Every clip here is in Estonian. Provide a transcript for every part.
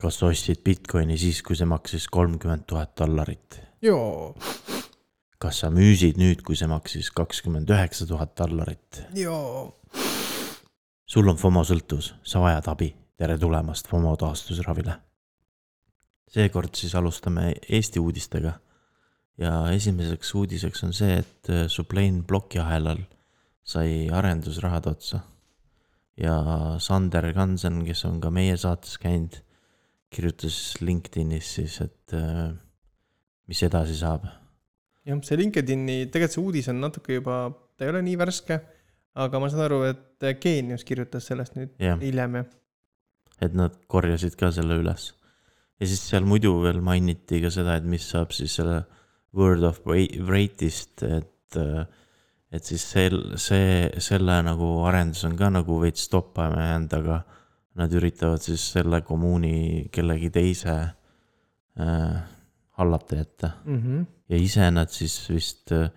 kas sa ostsid Bitcoini siis, kui see maksis kolmkümmend tuhat dollarit? joo, kas sa müüsid nüüd, kui see maksis kakskümmend üheksa tuhat dollarit? joo. sul on FOMO sõltuvus, sa vajad abi. tere tulemast FOMO taastusravile. seekord siis alustame Eesti uudistega. ja esimeseks uudiseks on see, et Sublane plokiahelal sai arendusrahad otsa. ja Sander Kansen, kes on ka meie saates käinud kirjutas LinkedInis siis, et äh, mis edasi saab. jah, see LinkedIni, tegelikult see uudis on natuke juba, ta ei ole nii värske, aga ma saan aru, et Geenius kirjutas sellest nüüd Jah. hiljem ja et nad korjasid ka selle üles. ja siis seal muidu veel mainiti ka seda, et mis saab siis selle word of rate'ist, et, äh, et siis sel, see, selle nagu arendus on ka nagu veits stoppama jäänud, aga nad üritavad siis selle kommuuni kellegi teise äh, hallata jätta mm. -hmm. ja ise nad siis vist äh,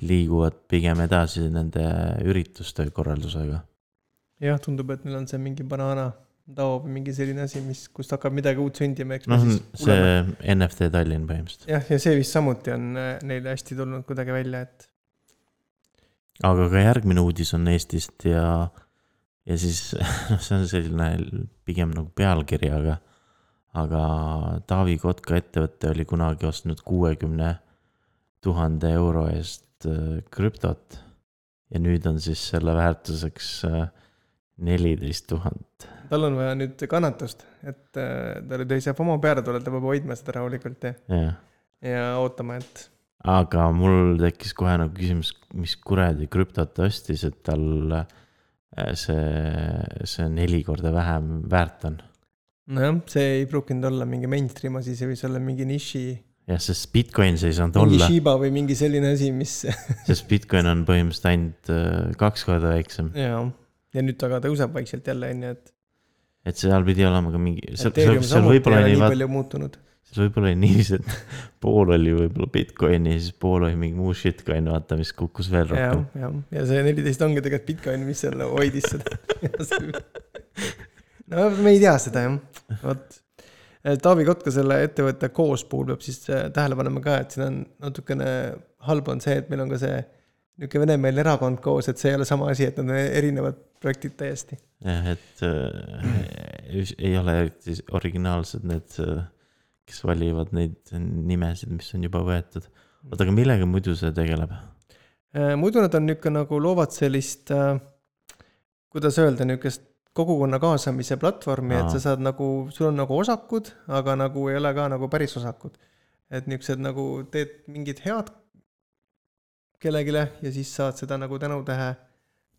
liiguvad pigem edasi nende ürituste korraldusega. jah, tundub, et neil on see mingi banana tao või mingi selline asi, mis, kust hakkab midagi uut sündima, eks. noh, see NFT Tallinn põhimõtteliselt. jah, ja see vist samuti on äh, neile hästi tulnud kuidagi välja, et. aga ka järgmine uudis on Eestist ja ja siis noh, see on selline pigem nagu pealkiri, aga, aga Taavi Kotka ettevõte oli kunagi ostnud kuuekümne tuhande euro eest äh, krüptot. ja nüüd on siis selle väärtuseks äh, neliteist tuhat. tal on vaja nüüd kannatust, et äh, tal ei saa FOMO peale tulla, ta peab hoidma seda rahulikult ja, jah, ja ootama, et. aga mul tekkis kohe nagu küsimus, mis kuradi krüptot ta ostis, et tal äh, see, see neli korda vähem väärt on. nojah, see ei pruukinud olla mingi mainstream asi, see võis olla mingi niši. jah, sest Bitcoin see ei saanud mingi olla, Shiba või mingi selline asi, mis sest Bitcoin on põhimõtteliselt ainult äh, kaks korda väiksem. jaa, ja nüüd ta ka tõuseb vaikselt jälle, on ju, et. et seal pidi olema ka mingi, seal, Ethereum samuti ei ole nii palju muutunud. Seal võib-olla oli niiviisi, et pool oli võib-olla Bitcoini ja siis pool oli mingi muu shitcoin, vaata, mis kukkus veel rohkem., jah, ja see neliteist ongi tegelikult Bitcoin, mis seal hoidis seda no me ei tea seda jah, vot. Taavi Kotka selle ettevõtte koos puhul peab siis äh, tähele panema ka, et siin on natukene halb on see, et meil on ka see niisugune venemeelne erakond koos, et see ei ole sama asi, et nad on erinevad projektid täiesti. jah, et äh, ei ole originaalsed need, äh, kes valivad neid nimesid, mis on juba võetud. oota, aga millega muidu see tegeleb? Äh, muidu nad on niisugune nagu loovad sellist, kuidas öelda, niisugust kogukonna kaasamise platvormi, et sa saad nagu, sul on nagu osakud, aga nagu ei ole ka nagu päris osakud. et niisugused nagu teed mingit head kellelegi ja siis saad seda nagu tänutähe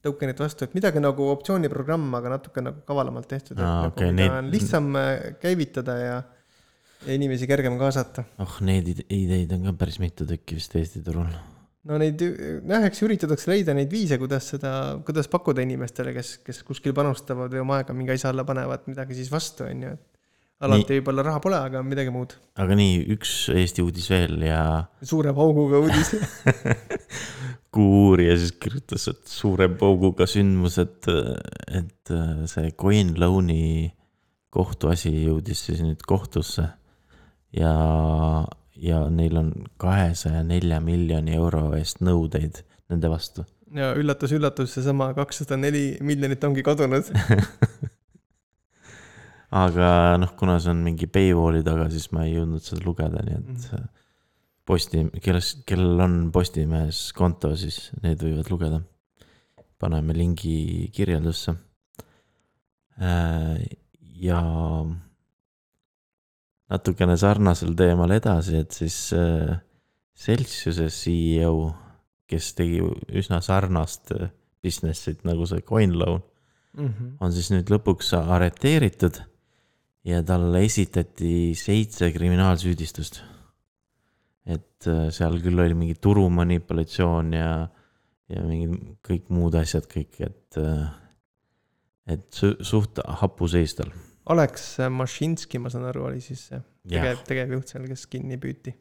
tokenit vastu, et midagi nagu optsiooniprogramm, aga natuke nagu kavalamalt tehtud, nagu mida neid- lihtsam äh, käivitada ja, ja inimesi kergem kaasata. oh, neid ide- ideid on ka päris mitu tükki vist Eesti turul. no neid, jah, eks üritatakse leida neid viise, kuidas seda, kuidas pakkuda inimestele, kes, kes kuskil panustavad või oma aega mingi asja alla panevad, midagi siis vastu, on ju, et alati võib-olla raha pole, aga midagi muud. aga nii, üks Eesti uudis veel ja suure pauguga uudis Kuuuurija siis kirjutas, et suure pauguga sündmus, et, et see CoinLoan'i kohtuasi jõudis siis nüüd kohtusse. Ja, ja neil on kahesaja nelja miljoni euro eest nõudeid nende vastu. ja üllatus-üllatus, seesama kakssada neli miljonit ongi kadunud. aga noh, kuna see on mingi paywall'i taga, siis ma ei jõudnud seda lugeda, nii et Mhm. posti, kelles, kellel on Postimehes konto, siis need võivad lugeda. paneme lingi kirjeldusse. ja natukene sarnasel teemal edasi, et siis äh, Celsiuse CEO, kes tegi üsna sarnast äh, business'it nagu see CoinLoan Mhm. on siis nüüd lõpuks arreteeritud ja talle esitati seitse kriminaalsüüdistust. et äh, seal küll oli mingi turumanipulatsioon ja, ja mingid kõik muud asjad kõik, et, et su- suht hapuseis tal. Alex Mašinski, ma saan aru, oli siis see tegev, tegevjuht seal, kes kinni püüti.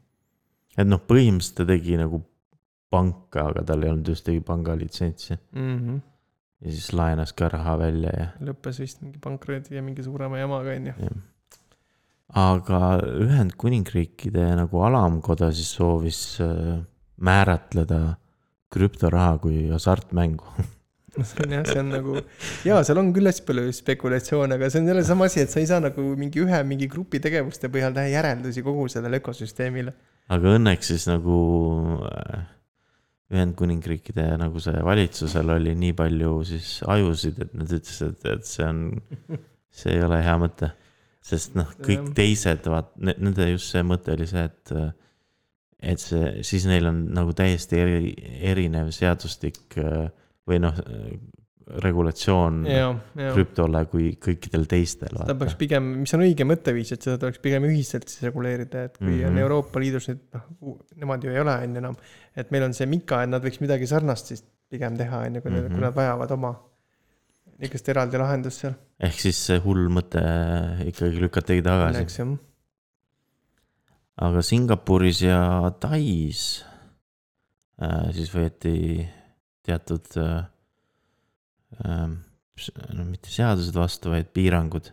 et noh, põhimõtteliselt ta tegi nagu panka, aga tal ei olnud ühtegi pangalitsentsi mm. -hmm. ja siis laenas ka raha välja ja, lõppes vist mingi pankroti ja mingi suurema jamaga, on ju. aga Ühendkuningriikide nagu alamkoda siis soovis äh, määratleda krüptoraha kui hasartmängu see on jah, see on nagu, jaa, seal on küll hästi palju spekulatsioone, aga see on jälle sama asi, et sa ei saa nagu mingi ühe mingi grupi tegevuste põhjal teha järeldusi kogu sellele ökosüsteemile. aga õnneks siis nagu äh, Ühendkuningriikide nagu see valitsusel oli nii palju siis ajusid, et nad ütlesid, et see on, see ei ole hea mõte. sest noh, kõik teised vaat-, nende just see mõte oli see, et, et see, siis neil on nagu täiesti eri, erinev seadustik äh, või noh, regulatsioon ja, ja krüptole kui kõikidel teistel. ta peaks pigem, mis on õige mõtteviis, et seda tuleks pigem ühiselt siis reguleerida, et kui mm -hmm. on Mhm. Euroopa Liidus nüüd noh, nemad ju ei ole on ju enam, et meil on see Mika, et nad võiks midagi sarnast siis pigem teha, on ju, kui mm, -hmm. Mhm. kui nad vajavad oma niisugust eraldi lahendust seal. ehk siis see hull mõte ikkagi lükatigi tagasi. Aga Singapuris ja Tais äh, siis võeti teatud äh, äh,, no mitte seadused vastu, vaid piirangud.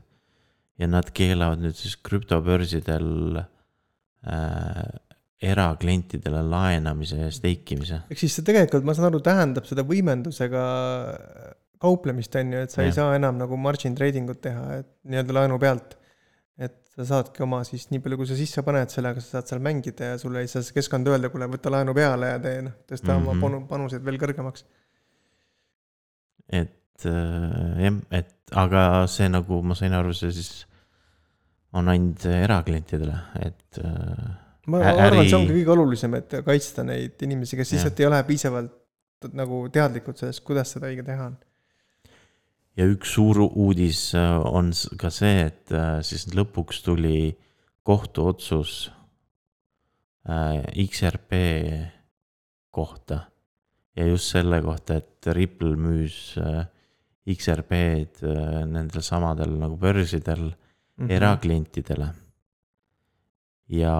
ja nad keelavad nüüd siis krüptobörsidel äh, eraklientidele laenamise ja steikimise. ehk siis see tegelikult, ma saan aru, tähendab seda võimendusega kauplemist, on ju, et sa Jah. ei saa enam nagu margin trading ut teha, et nii-öelda laenu pealt. Sa saadki oma siis nii palju, kui sa sisse paned, sellega sa saad seal mängida ja sulle ei saa see keskkond öelda, kuule, võta laenu peale ja tee noh, tõsta mm -hmm. Mhm. oma panu- panused veel kõrgemaks. et äh, jah, et aga see nagu ma sain aru, see siis on ainult eraklientidele, et äh, ma Ä- arvan, et see äri- ongi kõige olulisem, et kaitsta neid inimesi, kes lihtsalt ei ole piisavalt nagu teadlikud sellest, kuidas seda õige teha on. Ja üks suur uudis äh, on ka see, et äh, siis lõpuks tuli kohtuotsus äh, XRP kohta ja just selle kohta, et Ripple müüs XRP-d nendel samadel nagu börsidel Mhm. eraklientidele. ja,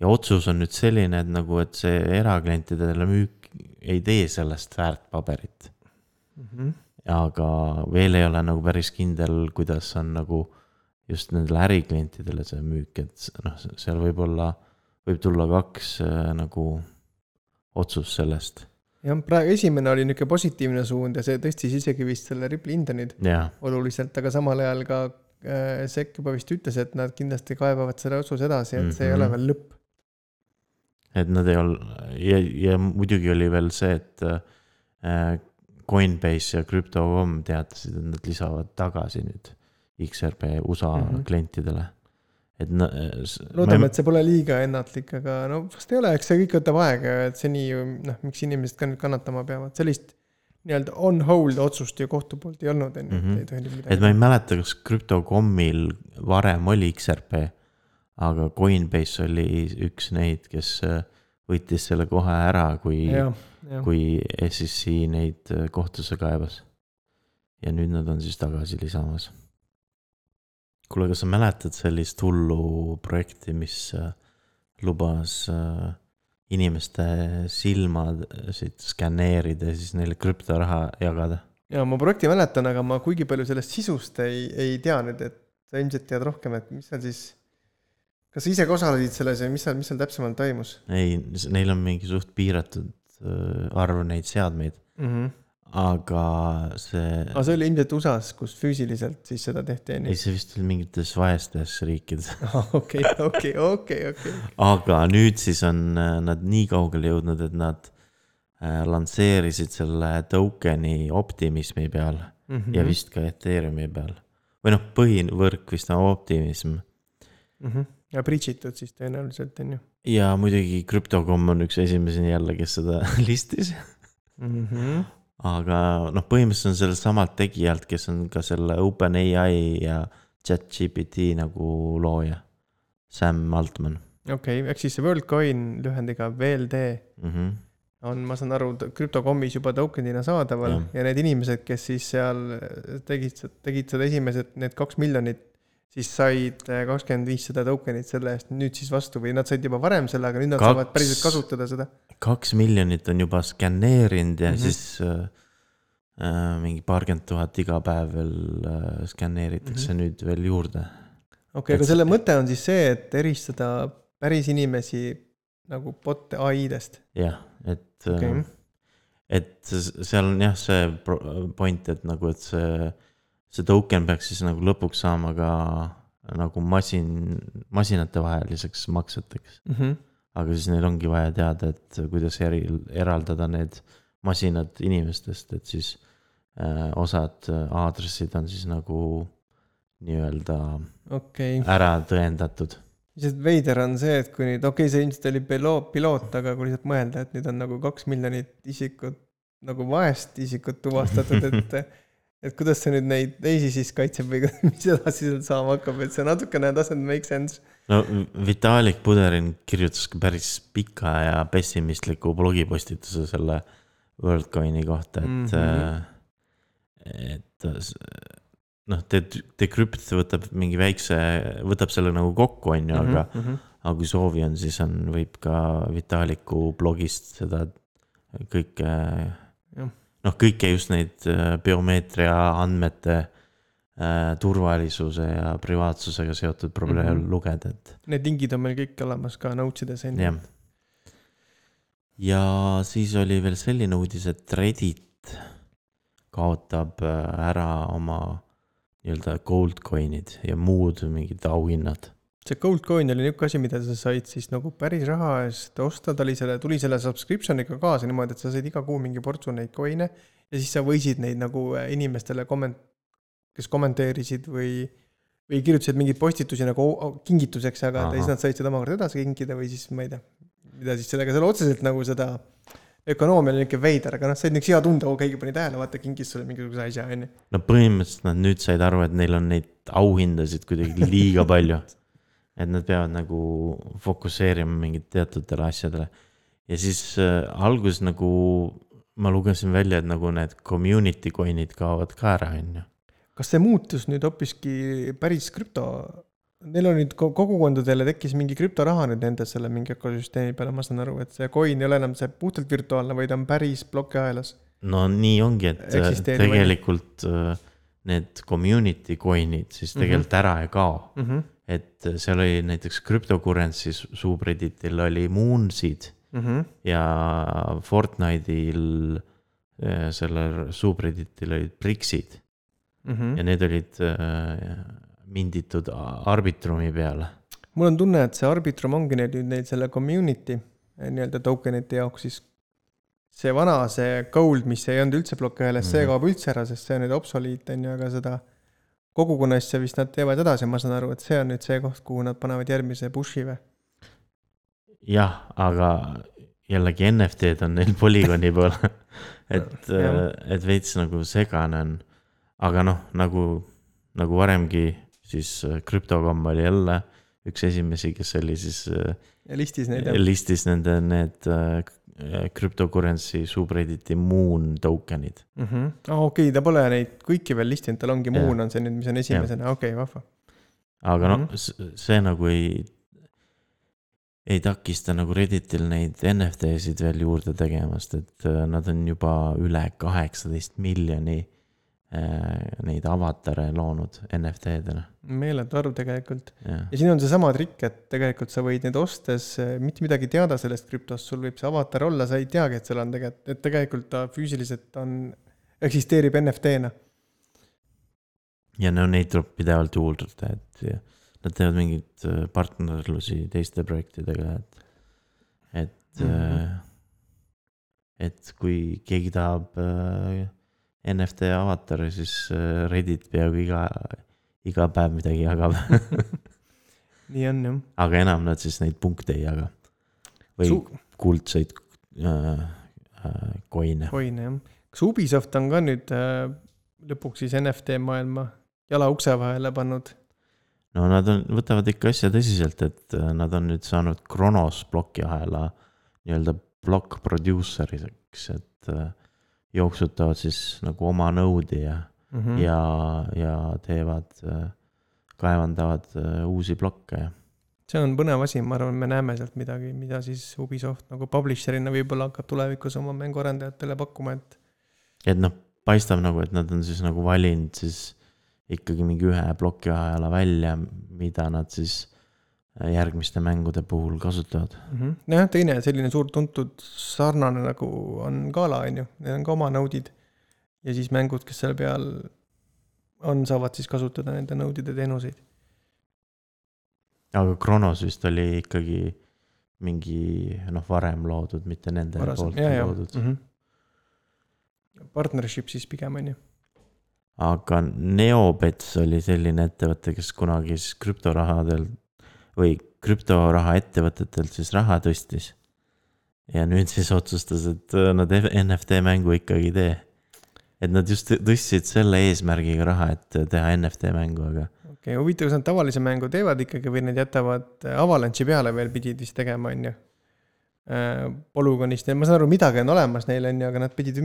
ja otsus on nüüd selline, et nagu, et see eraklientidele müük ei tee sellest väärtpaberit. Mhm. Aga veel ei ole nagu päris kindel, kuidas on nagu just nendele äriklientidele see müük, et noh, seal võib olla, võib tulla kaks äh, nagu otsust sellest. jah, praegu esimene oli niisugune positiivne suund ja see tõstis isegi vist selle Ripple'i Indonid jaa, oluliselt, aga samal ajal ka äh, SEC juba vist ütles, et nad kindlasti kaebavad selle otsuse edasi, et see ei ole Mhm. veel lõpp. et nad ei olnud ja, ja muidugi oli veel see, et äh, Coinbase ja Crypto.com teatasid, et nad lisavad tagasi nüüd XRP USA mm Mhm. -hmm. klientidele. et na-. loodame, et see pole liiga ennatlik, aga no vast ei ole, eks see kõik võtab aega, et seni ju noh, miks inimesed ka nüüd kannatama peavad, sellist nii-öelda on hold otsust ju kohtu poolt ei olnud, on ju, Mhm. et ei tohi nüüd et ma midagi. ei mäleta, kas Crypto.comil varem oli XRP, aga Coinbase oli üks neid, kes äh, võttis selle kohe ära, kui, jah, kui SEC neid äh, kohtusse kaebas. ja nüüd nad on siis tagasi lisamas. kuule, kas sa mäletad sellist hullu projekti, mis äh, lubas äh, inimeste silmasid skänneerida ja siis neile krüptoraha jagada? ja ma projekti mäletan, aga ma kuigi palju sellest sisust ei, ei tea nüüd, et sa ilmselt tead rohkem, et mis seal siis. kas sa ise ka osalesid selles ja mis seal, mis seal täpsemalt toimus ei, neil on mingi suht piiratud arv neid seadmeid, mm? -hmm. aga see, aga see oli ilmselt USA-s, kus füüsiliselt siis seda tehti, on ei ju? see vist oli mingites vaestes riikides. okei, okei, okei, okei. aga nüüd siis on äh, nad nii kaugele jõudnud, et nad äh, lansseerisid selle token'i Optimismi peal Mhm. ja vist ka Ethereumi peal. või noh, põhivõrk vist on Optimism Mhm. Ja breach itud siis tõenäoliselt, on ju ja muidugi Crypto.com on üks esimesi jälle, kes seda listis. mm. -hmm. aga noh, põhimõtteliselt on sellelt samalt tegijalt, kes on ka selle OpenAI ja chat-GPT nagu looja. Sam Altman okei okay,, ehk siis see WorldCoin lühendiga VLD mm. -hmm. on, ma saan aru, krüptokommis juba token'ina saadaval ja. Ja need inimesed, kes siis seal tegid, tegid seda esimesed, need kaks miljonit, siis said kakskümmend viis seda token'it selle eest nüüd siis vastu või nad said juba varem selle, aga nüüd nad Kaks- saavad päriselt kasutada seda. kaks miljonit on juba skänneerinud ja mm. -hmm. siis äh, mingi paarkümmend tuhat iga päev veel äh, skänneeritakse mm. -hmm. nüüd veel juurde. okei, Et aga selle mõte on siis see, et eristada päris inimesi nagu bot'e ai-dest. jah, et okay., et seal on jah, see point, et nagu, et see, see token peaks siis nagu lõpuks saama ka nagu masin, masinate vaheliseks makseteks. Mhm. aga siis neil ongi vaja teada, et kuidas eri, eraldada need masinad inimestest, et siis äh, osad äh, aadressid on siis nagu nii-öelda okei, ära tõendatud. lihtsalt veider on see, et kui nüüd, okei okay,, see ilmselt oli piloot, piloot, aga kui lihtsalt mõelda, et nüüd on nagu kaks miljonit isikut, nagu vaest isikut tuvastatud, et et kuidas see nüüd neid teisi siis kaitseb või mis edasi sealt saama hakkab, et see natukene doesn't make sense. no Vitalik Buterin kirjutas ka päris pika ja pessimistliku blogipostituse selle WorldCoini kohta, et mm, Mhm. -hmm. et s- noh, Decrypt võtab mingi väikse, võtab selle nagu kokku, on ju, aga mm. -hmm. aga kui soovi on, siis on, võib ka Vitaliku blogist seda kõike Jah., noh, kõike just neid äh, biomeetria andmete äh, turvalisuse ja privaatsusega seotud probleeme mm. -hmm. lugeda, et Need lingid on meil kõik olemas ka Notesides on ju ja siis oli veel selline uudis, et Reddit kaotab äh, ära oma nii-öelda gold coin'id ja muud mingid auhinnad see Goldcoin oli niisugune asi, mida sa said siis nagu päris raha eest osta, ta oli selle, tuli selle subscription'iga kaasa niimoodi, et sa said iga kuu mingi portsu neid coin'e ja siis sa võisid neid nagu äh, inimestele komment-, kes kommenteerisid või, või kirjutasid mingeid postitusi nagu kingituseks jagada ja siis nad said seda omakorda edasi kinkida või siis ma ei tea, mida siis sellega, seal otseselt nagu seda ökonoomia oli niisugune veider, aga noh, said niisuguse hea tunde, oo keegi pani tähele, vaata kingis sulle mingisuguse asja, onju. no põhimõtteliselt nad nüüd said aru, et neil on neid auhindasid kuidagi liiga palju. et nad peavad nagu fokusseerima mingit teatutele asjadele. ja siis äh, alguses nagu ma lugesin välja, et nagu need community coin'id kaovad ka ära, on ju. kas see muutus nüüd hoopiski päris krüpto, neil on nüüd ko- kogukondadele tekkis mingi krüptoraha nüüd nende selle mingi ökosüsteemi peale, ma saan aru, et see coin ei ole enam see puhtalt virtuaalne, vaid on päris plokiahelas. no nii ongi, et äh, tegelikult äh, need community coin'id siis tegelikult ära ei kao. mm. -hmm. Et äh, seal oli näiteks cryptocurrency su- subredditil oli Moonseed Mm -hmm. ja Fortnite'il äh, sellel subredditil olid Brixid Mm -hmm. ja need olid äh, minditud Arbitrumi peale. mul on tunne, et see Arbitrum ongi neil nüüd neil selle community eh, nii-öelda tokenite jaoks siis see vana, see gold, mis ei olnud üldse plokiahelas mm, -hmm. see Mhm. kaob üldse ära, sest see on nüüd obsoliit, on ju, aga seda kogukonna asja vist nad teevad edasi, ma saan aru, et see on nüüd see koht, kuhu nad panevad järgmise push'i või? jah, aga jällegi NFT-d on neil polügooni pool. et Jah., et veits nagu segane on. aga noh, nagu, nagu varemgi, siis äh, Crypto.com oli jälle üks esimesi, kes oli siis äh, listis neid jah. listis nende need äh, cryptocurrency subredditi Moon token'id. mhmh, aa okei, ta pole neid kõiki veel listinud, tal ongi. Moon on see nüüd, mis on esimesena, okei, vahva. aga noh Mhm., see nagu ei, ei takista nagu Redditil neid NFT-sid veel juurde tegemast, et äh, nad on juba üle kaheksateist miljoni äh, neid avatare loonud NFT-dele, meeletu arv tegelikult. ja siin on seesama trikk, et tegelikult sa võid neid ostes eh, mitte midagi teada sellest krüptost, sul võib see avatar olla, sa ei teagi, et seal on tegelikult, et tegelikult ta füüsiliselt on, eksisteerib NFT-na. ja no neid tuleb pidevalt juurde, et nad teevad mingeid äh, partnerlusi teiste projektidega, et, et mm. -hmm. et kui keegi tahab äh, NFT avatari, siis äh, Reddit peaaegu iga, iga päev midagi jagab nii on jah. aga enam nad siis neid punkte ei jaga. või Su- kuldseid äh, äh, coin'e. hoine jah. kas Ubisoft on ka nüüd äh, lõpuks siis NFT maailma jala ukse vahele pannud? no nad on, võtavad ikka asja tõsiselt, et äh, nad on nüüd saanud Kronos plokiahela nii-öelda plokk producer'iks, et äh, jooksutavad siis nagu oma node'i ja Mm mm., ja, ja teevad, kaevandavad äh, uusi plokke ja see on põnev asi, ma arvan, me näeme sealt midagi, mida siis Ubisoft nagu publisher'ina võib-olla hakkab tulevikus oma mänguarendajatele pakkuma, et et noh, paistab nagu, et nad on siis nagu valinud siis ikkagi mingi ühe plokiajala välja, mida nad siis äh, järgmiste mängude puhul kasutavad. Mhm. nojah, teine selline suur tuntud sarnane nagu on Gala on ju, neil on ka oma node'id. ja siis mängud, kes seal peal on, saavad siis kasutada nende node'ide teenuseid. aga Kronos vist oli ikkagi mingi noh, varem loodud, mitte nende varasem, poolt ja, ja loodud. mm. -hmm. Partnership siis pigem on ju. aga Neobets oli selline ettevõte, kes kunagi siis krüptorahadel või krüptoraha ettevõtetelt siis raha tõstis. ja nüüd siis otsustas, et äh, nad NFT mängu ikkagi ei tee. et nad just tõstsid selle eesmärgiga raha, et teha NFT mängu, aga okei okay,, huvitav, kas nad tavalise mängu teevad ikkagi või nad jätavad Avalanche'i peale veel pidid vist tegema, on ju. Polügonist ja ma saan aru, midagi on olemas neil on ju, aga nad pidid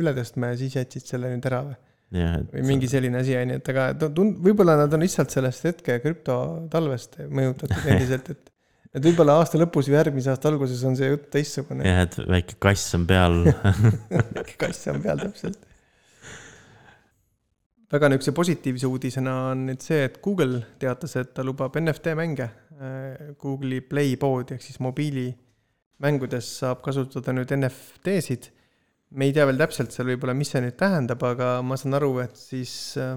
üle tõstma ja siis jätsid selle nüüd ära või? Või et mingi selline asi on ju, et aga tu- tund-, võib-olla nad on lihtsalt sellest hetke krüptotalvest mõjutatud endiselt, et et võib-olla aasta lõpus või järgmise aasta alguses on see jutt teistsugune. jah, et väike kass on peal kass on peal täpselt. väga niisuguse positiivse uudisena on nüüd see, et Google teatas, et ta lubab NFT mänge. Google'i Play poodi ehk siis mobiilimängudes saab kasutada nüüd NFT-sid. Me ei tea veel täpselt seal võib-olla, mis see nüüd tähendab, aga ma saan aru, et siis äh,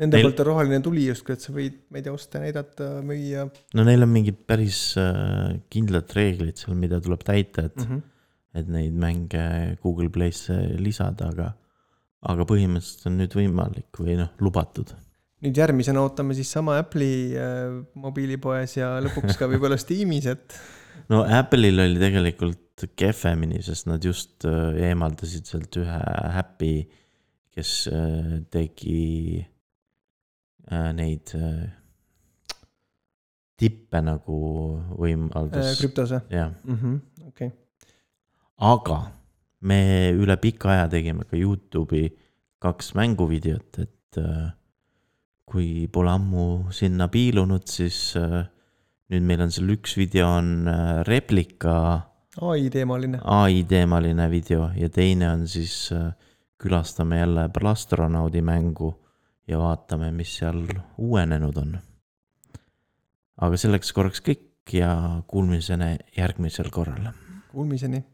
nende Neil- poolt on roheline tuli justkui, et sa võid, ma ei tea, osta, näidata, müüa no neil on mingid päris äh, kindlad reeglid seal, mida tuleb täita, et mm. -hmm. et neid mänge Google Play'sse lisada, aga, aga põhimõtteliselt on nüüd võimalik või noh, lubatud. nüüd järgmisena ootame siis sama Apple'i äh, mobiilipoes ja lõpuks ka võib-olla Steamis, et no Apple'il oli tegelikult kehvemini, sest nad just äh, eemaldasid sealt ühe äpi, kes äh, tegi äh, neid tippe nagu võimaldas, krüptos või jah, mm -hmm.? okei okay., aga me üle pika aja tegime ka Youtube'i kaks mänguvideot, et kui pole ammu sinna piilunud, siis nüüd meil on seal üks video on replika ai teemaline. ai teemaline video ja teine on siis äh, külastame jälle Plastronaudi mängu ja vaatame, mis seal uuenenud on. aga selleks korraks kõik ja kuulmiseni järgmisel korral. Kuulmiseni